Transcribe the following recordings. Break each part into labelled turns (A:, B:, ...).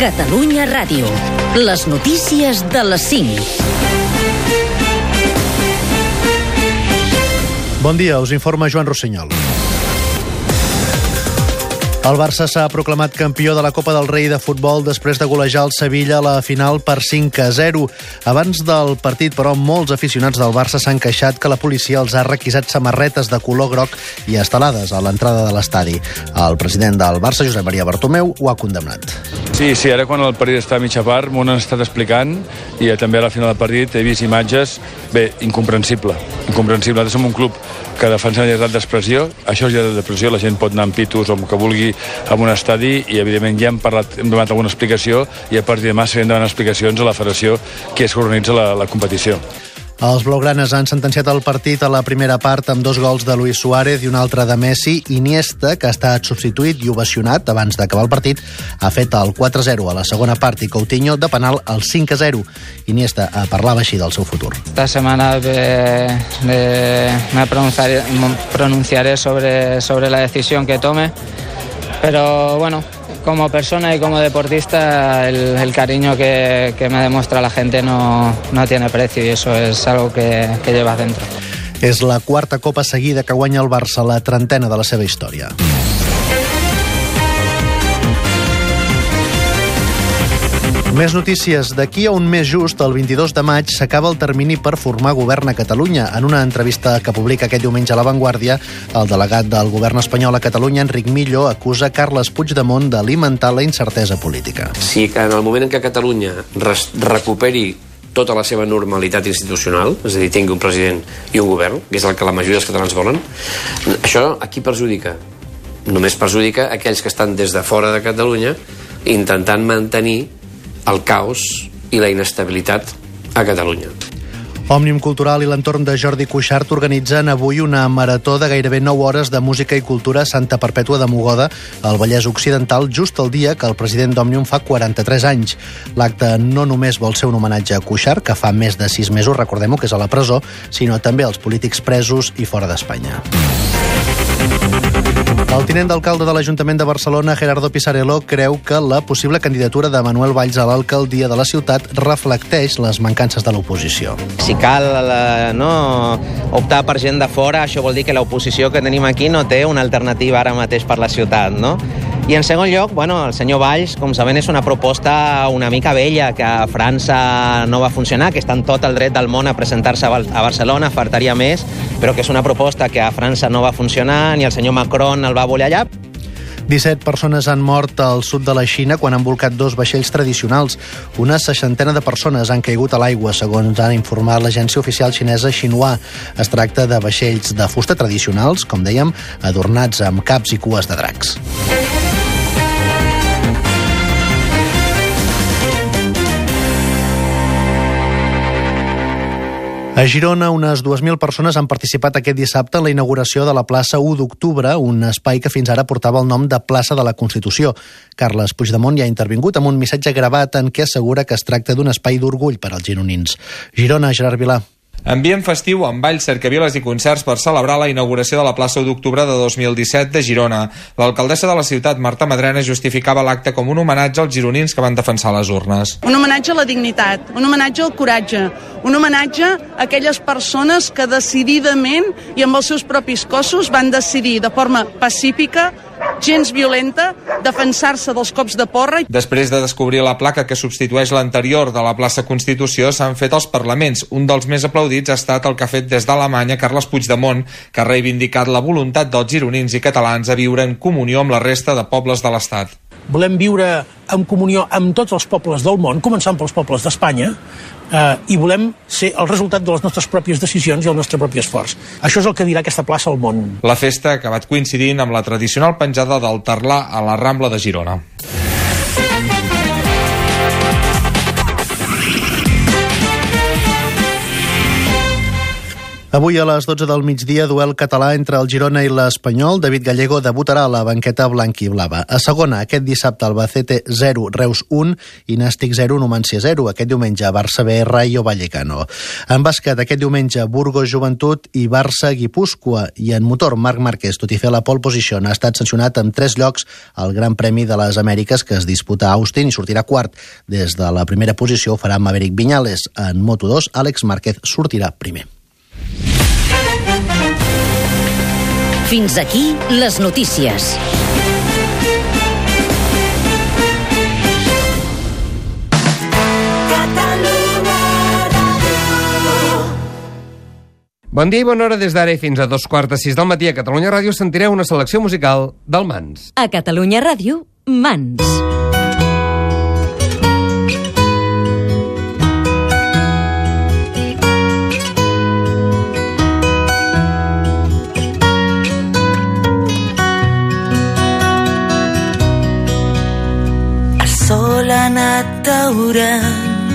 A: Catalunya Ràdio. Les notícies de les 5.
B: Bon dia, us informa Joan Rossinyol. El Barça s'ha proclamat campió de la Copa del Rei de futbol després de golejar el Sevilla a la final per 5 a 0. Abans del partit, però, molts aficionats del Barça s'han queixat que la policia els ha requisat samarretes de color groc i estelades a l'entrada de l'estadi. El president del Barça, Josep Maria Bartomeu, ho ha condemnat.
C: Sí, sí, ara quan el partit està a mitja part m'ho han estat explicant i també a la final del partit he vist imatges, bé, incomprensible. Incomprensible. Nosaltres som un club que defensa la llibertat d'expressió, això és llibertat d'expressió, la gent pot anar amb pitos o amb que vulgui a un estadi i evidentment ja hem parlat, hem demanat alguna explicació i a partir de demà seguirem demanant explicacions a la federació que és que organitza la, la competició.
B: Els blaugranes han sentenciat el partit a la primera part amb dos gols de Luis Suárez i un altre de Messi. Iniesta, que ha estat substituït i ovacionat abans d'acabar el partit, ha fet el 4-0 a la segona part i Coutinho de penal el 5-0. Iniesta parlava així del seu futur.
D: Esta semana de, de, me pronunciaré, pronunciaré sobre, sobre la decisión que tome, pero bueno, como persona y como deportista el, el cariño que, que, me demuestra la gente no, no, tiene precio y eso es algo que, que llevas dentro.
B: És la quarta copa seguida que guanya el Barça, la trentena de la seva història. Més notícies. D'aquí a un mes just, el 22 de maig, s'acaba el termini per formar govern a Catalunya. En una entrevista que publica aquest diumenge a La Vanguardia, el delegat del govern espanyol a Catalunya, Enric Millo, acusa Carles Puigdemont d'alimentar la incertesa política.
E: Si que en el moment en què Catalunya recuperi tota la seva normalitat institucional, és a dir, tingui un president i un govern, que és el que la majoria dels catalans volen, això a qui perjudica? Només perjudica aquells que estan des de fora de Catalunya intentant mantenir el caos i la inestabilitat a Catalunya.
B: Òmnium Cultural i l'entorn de Jordi Cuixart organitzen avui una marató de gairebé 9 hores de música i cultura a Santa Perpètua de Mogoda, al Vallès Occidental, just el dia que el president d'Òmnium fa 43 anys. L'acte no només vol ser un homenatge a Cuixart, que fa més de 6 mesos, recordem-ho, que és a la presó, sinó també als polítics presos i fora d'Espanya. El tinent d'alcalde de l'Ajuntament de Barcelona, Gerardo Pisarello, creu que la possible candidatura de Manuel Valls a l'alcaldia de la ciutat reflecteix les mancances de l'oposició.
F: Si cal no, optar per gent de fora, això vol dir que l'oposició que tenim aquí no té una alternativa ara mateix per la ciutat, no? I en segon lloc, bueno, el senyor Valls, com sabem, és una proposta una mica vella, que a França no va funcionar, que està en tot el dret del món a presentar-se a Barcelona, fartaria més, però que és una proposta que a França no va funcionar, ni el senyor Macron el va voler allà.
B: 17 persones han mort al sud de la Xina quan han volcat dos vaixells tradicionals. Una seixantena de persones han caigut a l'aigua, segons han informat l'agència oficial xinesa Xinhua. Es tracta de vaixells de fusta tradicionals, com dèiem, adornats amb caps i cues de dracs. A Girona, unes 2.000 persones han participat aquest dissabte en la inauguració de la plaça 1 d'octubre, un espai que fins ara portava el nom de plaça de la Constitució. Carles Puigdemont ja ha intervingut amb un missatge gravat en què assegura que es tracta d'un espai d'orgull per als gironins. Girona, Gerard Vilà.
G: Ambient festiu amb balls, cercaviles i concerts per celebrar la inauguració de la plaça 1 d'octubre de 2017 de Girona. L'alcaldessa de la ciutat, Marta Madrena, justificava l'acte com un homenatge als gironins que van defensar les urnes.
H: Un homenatge a la dignitat, un homenatge al coratge, un homenatge a aquelles persones que decididament i amb els seus propis cossos van decidir de forma pacífica gens violenta, defensar-se dels cops de porra.
G: Després de descobrir la placa que substitueix l'anterior de la plaça Constitució, s'han fet els parlaments. Un dels més aplaudits ha estat el que ha fet des d'Alemanya Carles Puigdemont, que ha reivindicat la voluntat dels gironins i catalans a viure en comunió amb la resta de pobles de l'Estat.
I: Volem viure en comunió amb tots els pobles del món, començant pels pobles d'Espanya, eh, i volem ser el resultat de les nostres pròpies decisions i el nostre propi esforç. Això és el que dirà aquesta plaça al món.
G: La festa ha acabat coincidint amb la tradicional penjada del Tarlà a la Rambla de Girona.
B: Avui a les 12 del migdia, duel català entre el Girona i l'Espanyol. David Gallego debutarà a la banqueta blanc-i-blava. A segona, aquest dissabte, Albacete 0, Reus 1 i Nàstic 0, Numancia 0. Aquest diumenge, Barça B, Rayo Vallecano. En bàsquet, aquest diumenge, Burgos Joventut i Barça Guipúscoa. I en motor, Marc Márquez, tot i fer la pole position, ha estat sancionat amb tres llocs al Gran Premi de les Amèriques que es disputa a Austin i sortirà quart. Des de la primera posició ho farà Maverick Viñales. En Moto2, Àlex Márquez sortirà primer.
A: Fins aquí les notícies.
J: Bon dia i bona hora des d'ara i fins a dos quarts de sis del matí a Catalunya Ràdio sentireu una selecció musical del Mans.
A: A Catalunya Ràdio, Mans.
K: Anat daurant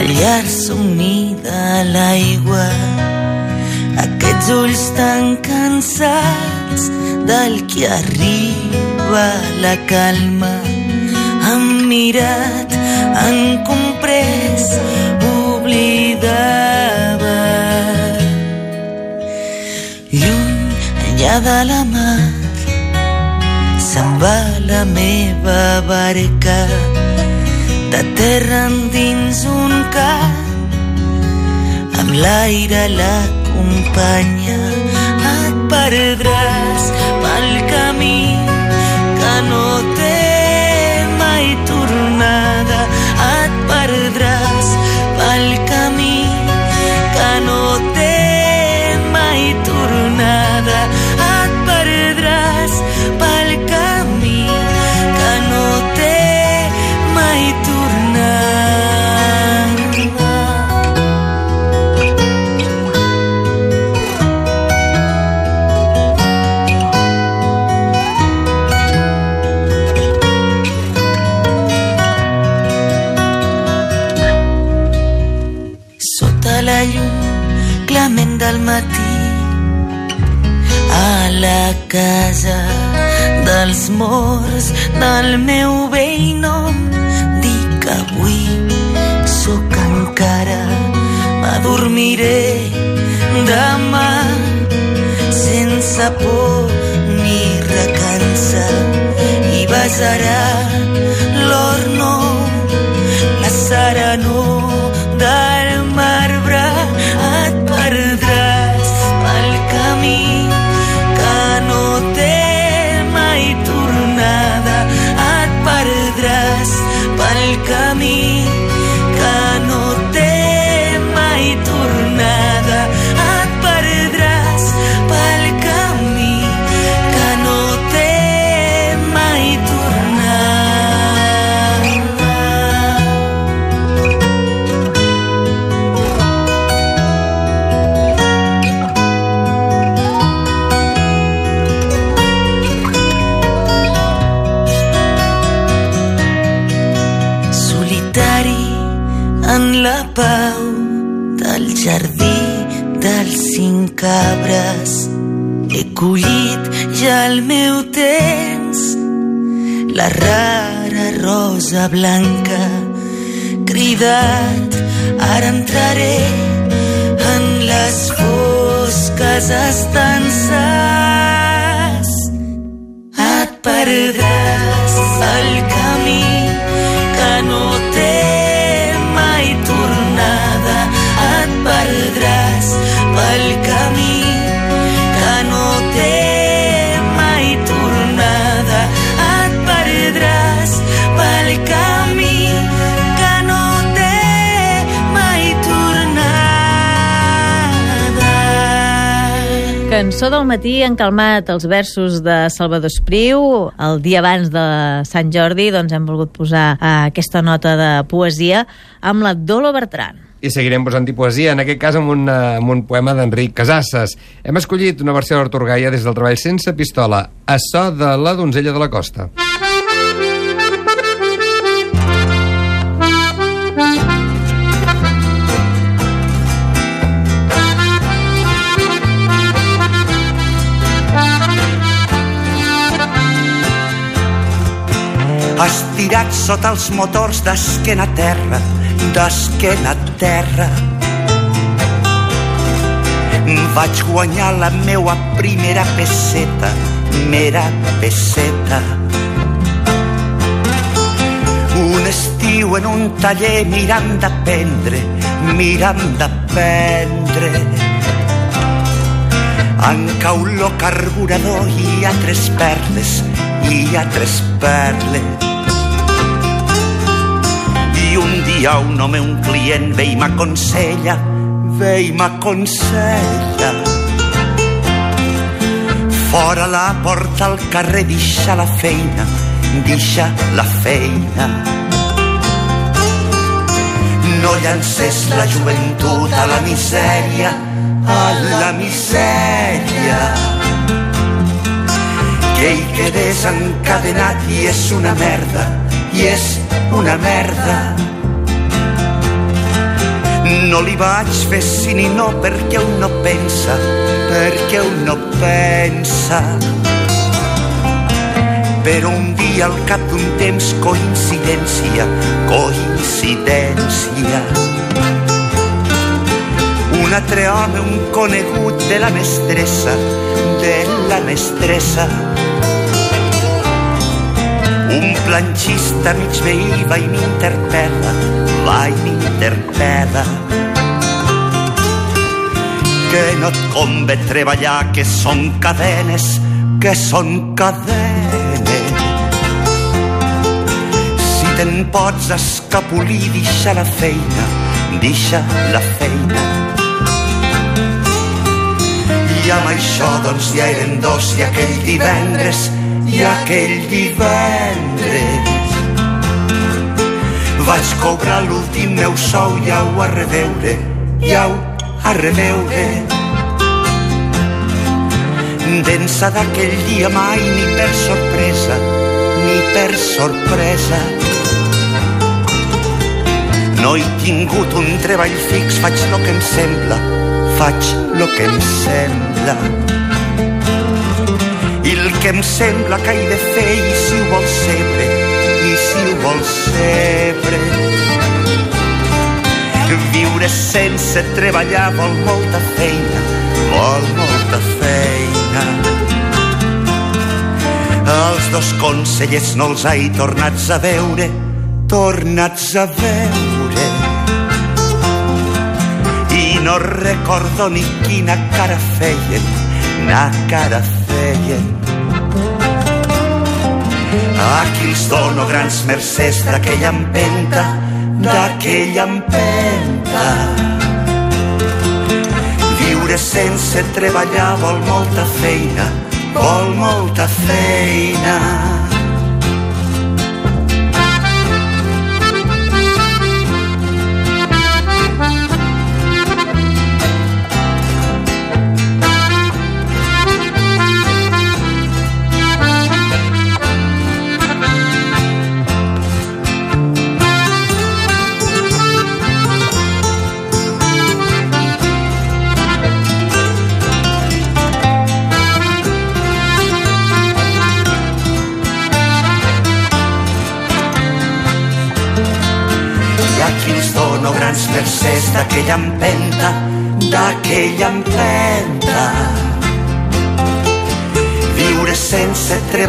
K: el somni de l'aigua aquests ulls tan cansats del que arriba la calma. Han mirat, han comprès, oblidava. Lluny, enllà de la mar, se'n va la meva barca de terra endins un camp amb l'aire l'acompanya et perdràs pel camí que no té casa dels morts del meu vell nom. Dic que avui sóc encara m'adormiré demà sense por ni recança i besarà he collit ja el meu temps. La rara rosa blanca cridat. Ara entraré en les fosques estances. Et perdràs el camí que no té mai tornada. Et perdràs pel camí
L: Cançó del matí han calmat els versos de Salvador Espriu. El dia abans de Sant Jordi doncs, hem volgut posar eh, aquesta nota de poesia amb la Dolo Bertran.
J: I seguirem posant-hi poesia, en aquest cas amb un, eh, amb un poema d'Enric Casasses. Hem escollit una versió d'Artur Gaia des del treball Sense Pistola, a so de la donzella de la costa.
M: Estirat sota els motors d'esquena a terra, d'esquena a terra. Vaig guanyar la meua primera peseta, mera peseta. Un estiu en un taller mirant d'aprendre, mirant d'aprendre. En cauló carburador hi ha tres perles, hi ha tres perles. I un dia un home, un client, ve i m'aconsella, ve i m'aconsella. Fora la porta al carrer deixa la feina, deixa la feina. No llances la joventut a la misèria, a la misèria. Que hi quedes encadenat i és una merda, i és una merda. No li vaig fer sí ni no perquè un no pensa, perquè un no pensa. Però un dia al cap d'un temps coincidència, coincidència. Un altre home, un conegut de la mestressa, de la mestressa. Un planxista mig veí va i m'interpel·la, va i m'interpel·la. Que no et convé treballar, que són cadenes, que són cadenes. Si te'n pots escapolir, deixa la feina, deixa la feina. I amb això, doncs, ja eren dos, i aquell divendres, i aquell divendres vaig cobrar l'últim meu sou i au a reveure, i au a reveure. D'ençà d'aquell dia mai ni per sorpresa, ni per sorpresa. No he tingut un treball fix, faig lo que em sembla, faig lo que em sembla. Que em sembla que he de fer i si ho vols sempre, i si ho vols sempre. Viure sense treballar vol molta feina, vol molta feina. Els dos consellers no els he tornats a veure, tornats a veure. I no recordo ni quina cara feien, na cara feien. Aquí els dono grans mercès d'aquella empenta, d'aquella empenta. Viure sense treballar vol molta feina, vol molta feina.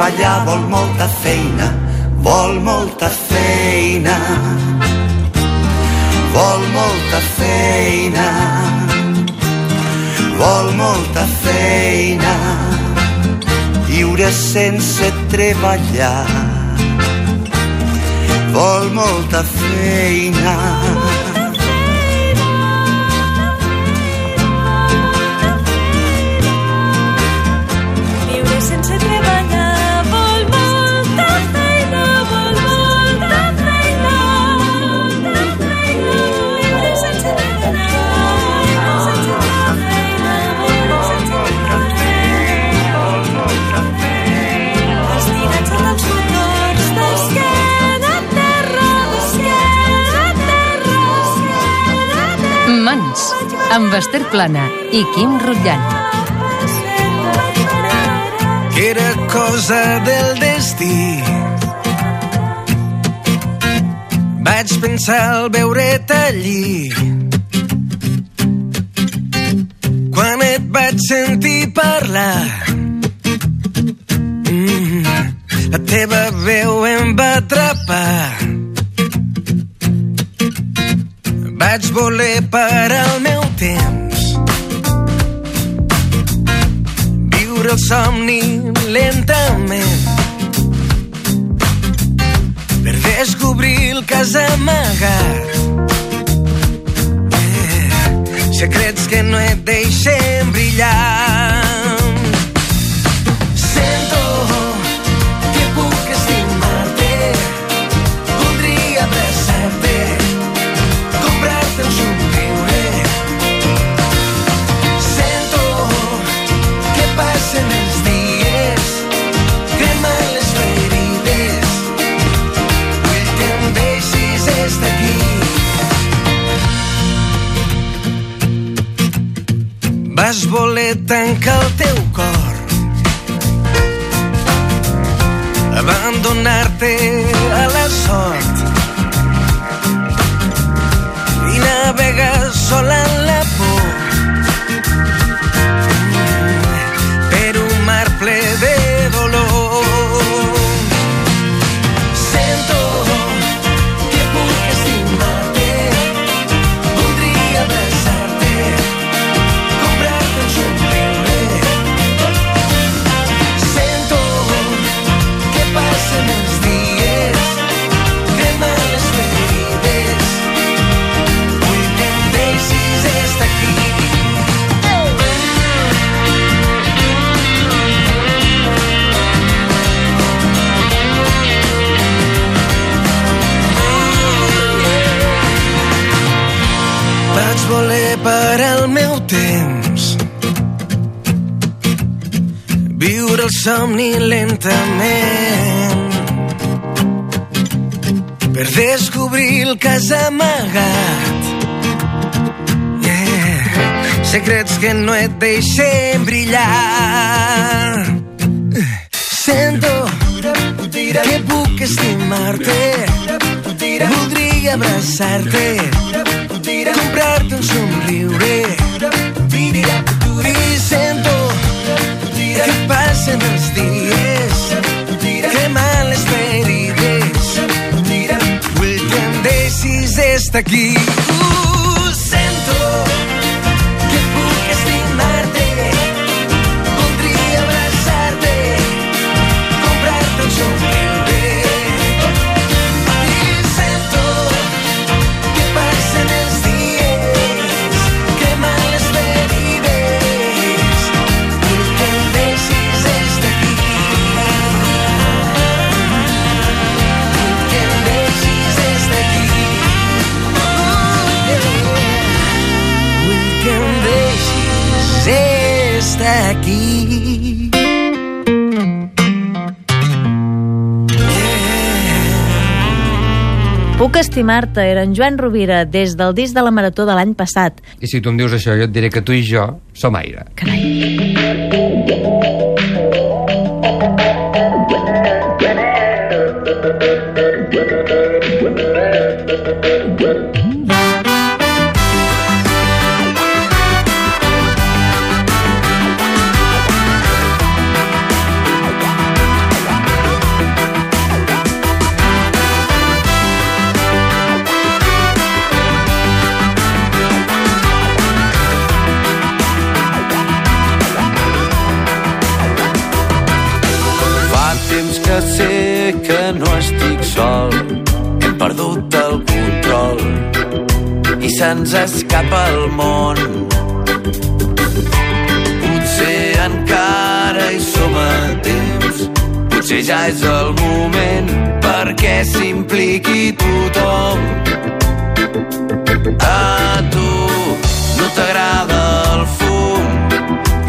M: Treballar vol molta feina, vol molta feina. Vol molta feina, vol molta feina. Viure sense treballar vol molta feina.
A: Amb Esther Plana i Quim Rutllant.
N: que era cosa del destí vaig pensar al veure't allí. Quan et vaig sentir parlar, mm, la teva veu em va atrapar. Vaig voler parar el meu temps, viure el somni lentament, per descobrir el que has amagat. Eh, secrets que no et deixen brillar. Vas voler tancar el teu cor. Abandonar-te parar el meu temps. Viure el somni lentament. Per descobrir el que has amagat. Yeah. Secrets que no et deixen brillar. Sento que puc estimar-te. Voldria abraçar-te. Comprar-te un somriure i sento que passen els dies cremant les ferides vull que em deixis estar aquí uh, estimar-te,
L: era en Joan Rovira, des del disc de la Marató de l'any passat.
J: I si tu em dius això, jo et diré que tu i jo som aire.
O: Fa se'ns escapa el món. Potser encara hi som a temps, potser ja és el moment perquè s'impliqui tothom. A tu no t'agrada el fum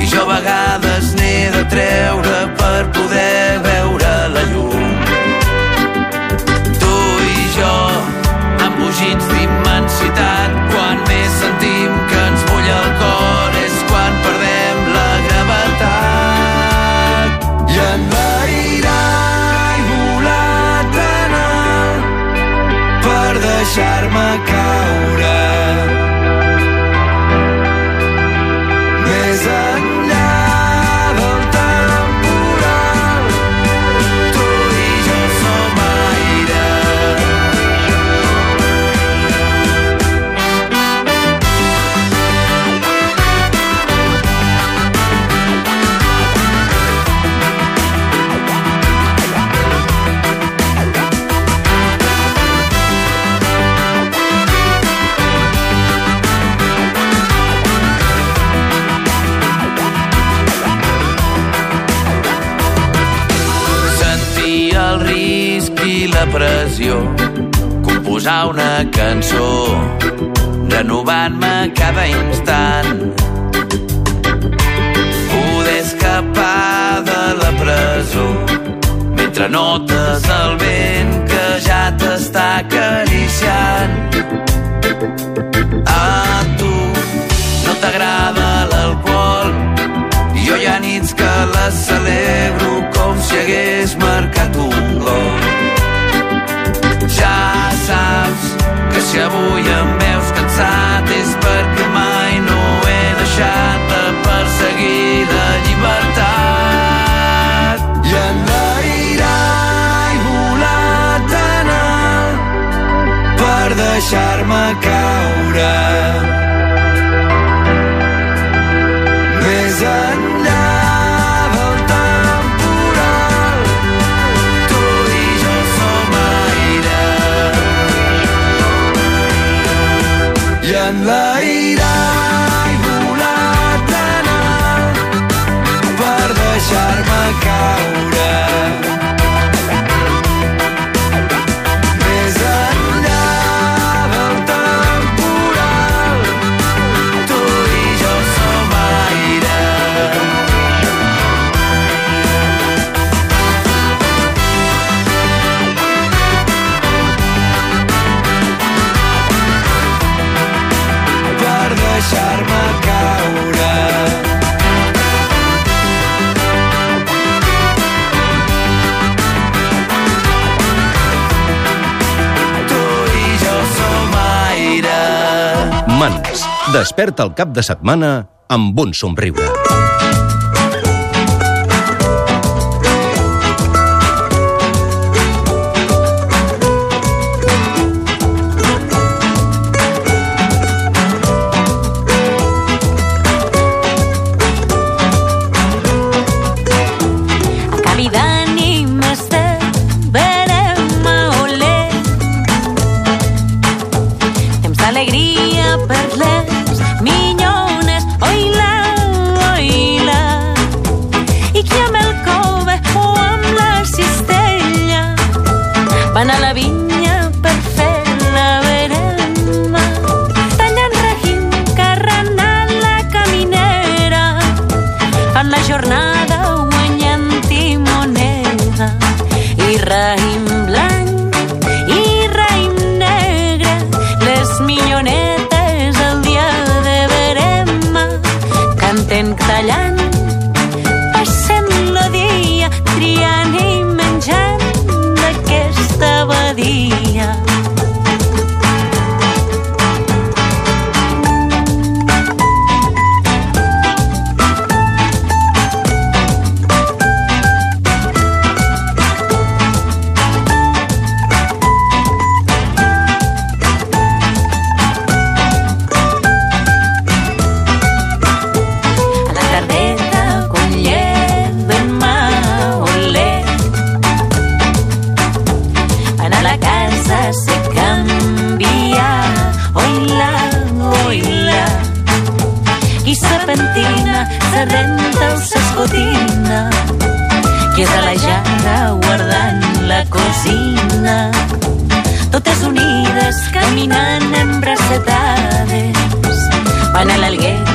O: i jo a vegades n'he de treure per poder veure like I cançó renovant-me cada instant. Poder escapar de la presó mentre notes el vent que ja t'està acariciant. A tu no t'agrada l'alcohol jo hi ha nits que les celebro com si hagués marcat un si avui em veus cansat és perquè mai no he deixat de perseguir la llibertat. I enlairà i volat tan alt per deixar-me caure. 原
K: 来 Desperta el cap de setmana amb un somriure.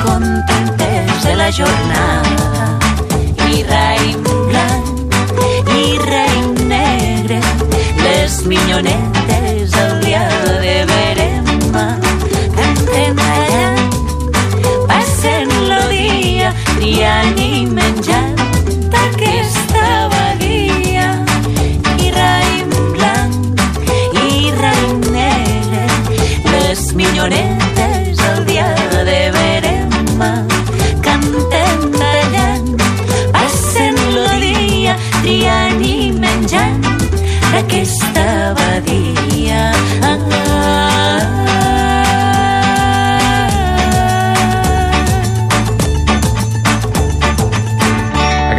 P: contentes de la jornada. I raïm blanc i raïm negre, les
K: milloneres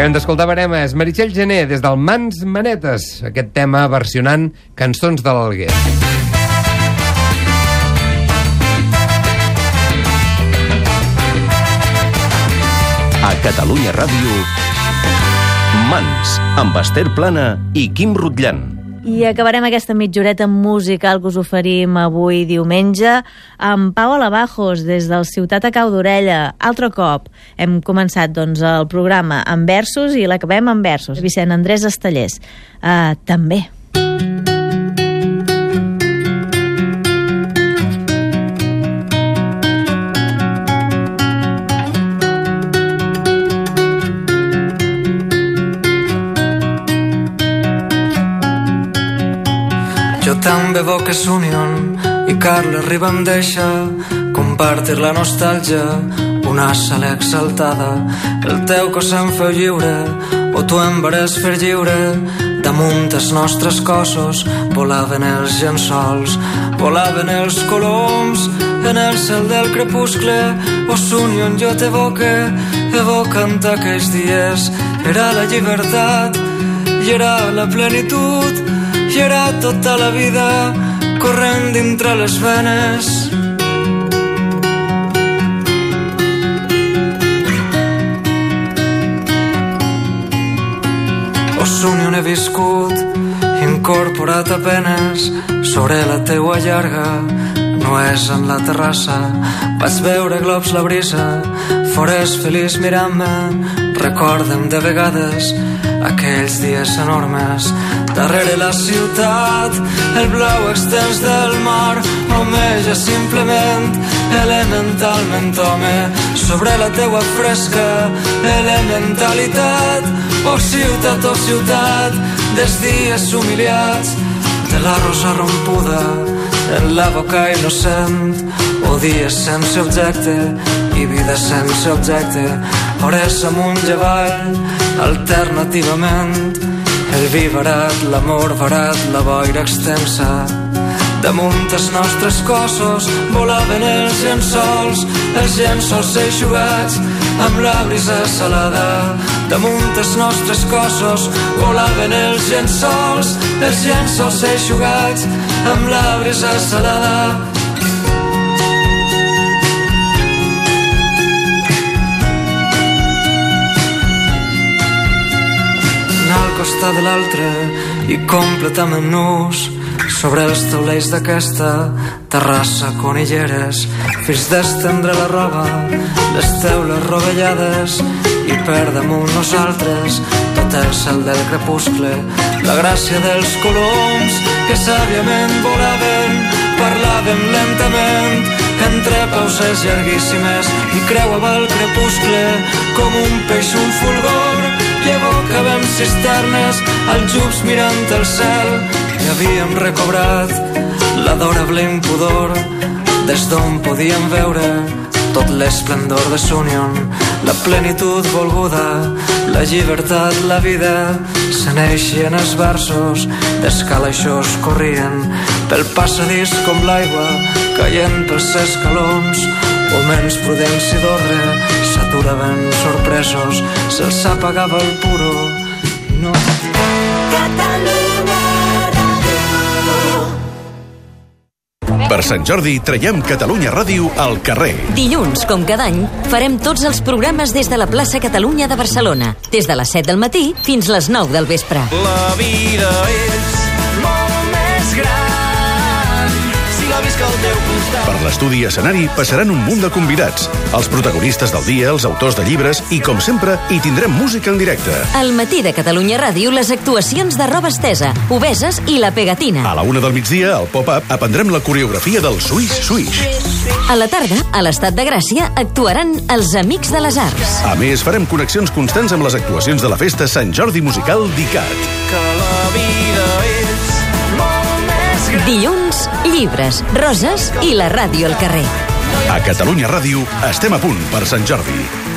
J: Acabem d'escoltar Baremes, Meritxell Gené, des del Mans Manetes, aquest tema versionant cançons de l'Alguer.
Q: A Catalunya Ràdio, Mans, amb Esther Plana i Quim Rutllan.
L: I acabarem aquesta mitjoreta musical que us oferim avui diumenge amb Pau Alabajos des del Ciutat a Cau d'Orella. Altre cop hem començat doncs, el programa amb versos i l'acabem amb versos. Vicent Andrés Estellers. Uh, també.
R: També vo que s'union i Carles Riba em deixa compartir la nostàlgia una sala exaltada. El teu cos em feu lliure o tu em vares fer lliure. Damunt els nostres cossos volaven els llençols volaven els coloms. En el cel del crepuscle o s'union jo t'evoque evocant aquells dies. Era la llibertat i era la plenitud i era tota la vida corrent dintre les venes. Osuni on he viscut, incorporat a penes sobre la teua llarga, no és en la terrassa. Vaig veure globs la brisa, fores feliç mirant-me, recorda'm de vegades aquells dies enormes darrere la ciutat el blau extens del mar home ja simplement elementalment home. Sobre la teua fresca elementalitat oh ciutat, oh ciutat dels dies humiliats de la rosa rompuda en la boca innocent o dies sense objecte i vida sense objecte. Hores amunt i avall alternativament el vi barat, l'amor barat, la boira extensa. Damunt els nostres cossos volaven els llençols els llençols eixugats amb la brisa salada. Damunt els nostres cossos volaven els llençols els llençols eixugats amb la brisa salada al costat de l'altre i completament nus. Sobre els taulells d'aquesta terrassa conilleres fins d'estendre la roba les teules rovellades i per damunt nosaltres tot el cel del crepuscle la gràcia dels coloms que sàviament volaven parlàvem lentament entre pauses llarguíssimes i creuava el crepuscle com un peix un fulgor i evocàvem cisternes als jubs mirant el cel i havíem recobrat l'adorable impudor des d'on podíem veure tot l'esplendor de Sunion, la plenitud volguda, la llibertat, la vida, se neixien els versos, d'escalaixos corrien pel passadís com l'aigua, caient pels escalons, Homens prudents i d'ordre s'aturaven sorpresos, se'ls apagava el puro i no...
S: Per Sant Jordi traiem Catalunya Ràdio al carrer.
A: Dilluns, com cada any, farem tots els programes des de la plaça Catalunya de Barcelona, des de les 7 del matí fins les 9 del vespre.
N: La vida és
S: Per l'estudi escenari passaran un munt de convidats, els protagonistes del dia, els autors de llibres i, com sempre, hi tindrem música en directe.
A: Al matí de Catalunya Ràdio, les actuacions de roba estesa, obeses i la pegatina.
S: A la una del migdia, al pop-up, aprendrem la coreografia del Swish Swish.
A: A la tarda, a l'Estat de Gràcia, actuaran els Amics de les Arts.
S: A més, farem connexions constants amb les actuacions de la festa Sant Jordi Musical d'ICAT.
N: Que la vida
A: Dilluns, llibres, roses i la ràdio al carrer.
S: A Catalunya Ràdio estem a punt per Sant Jordi.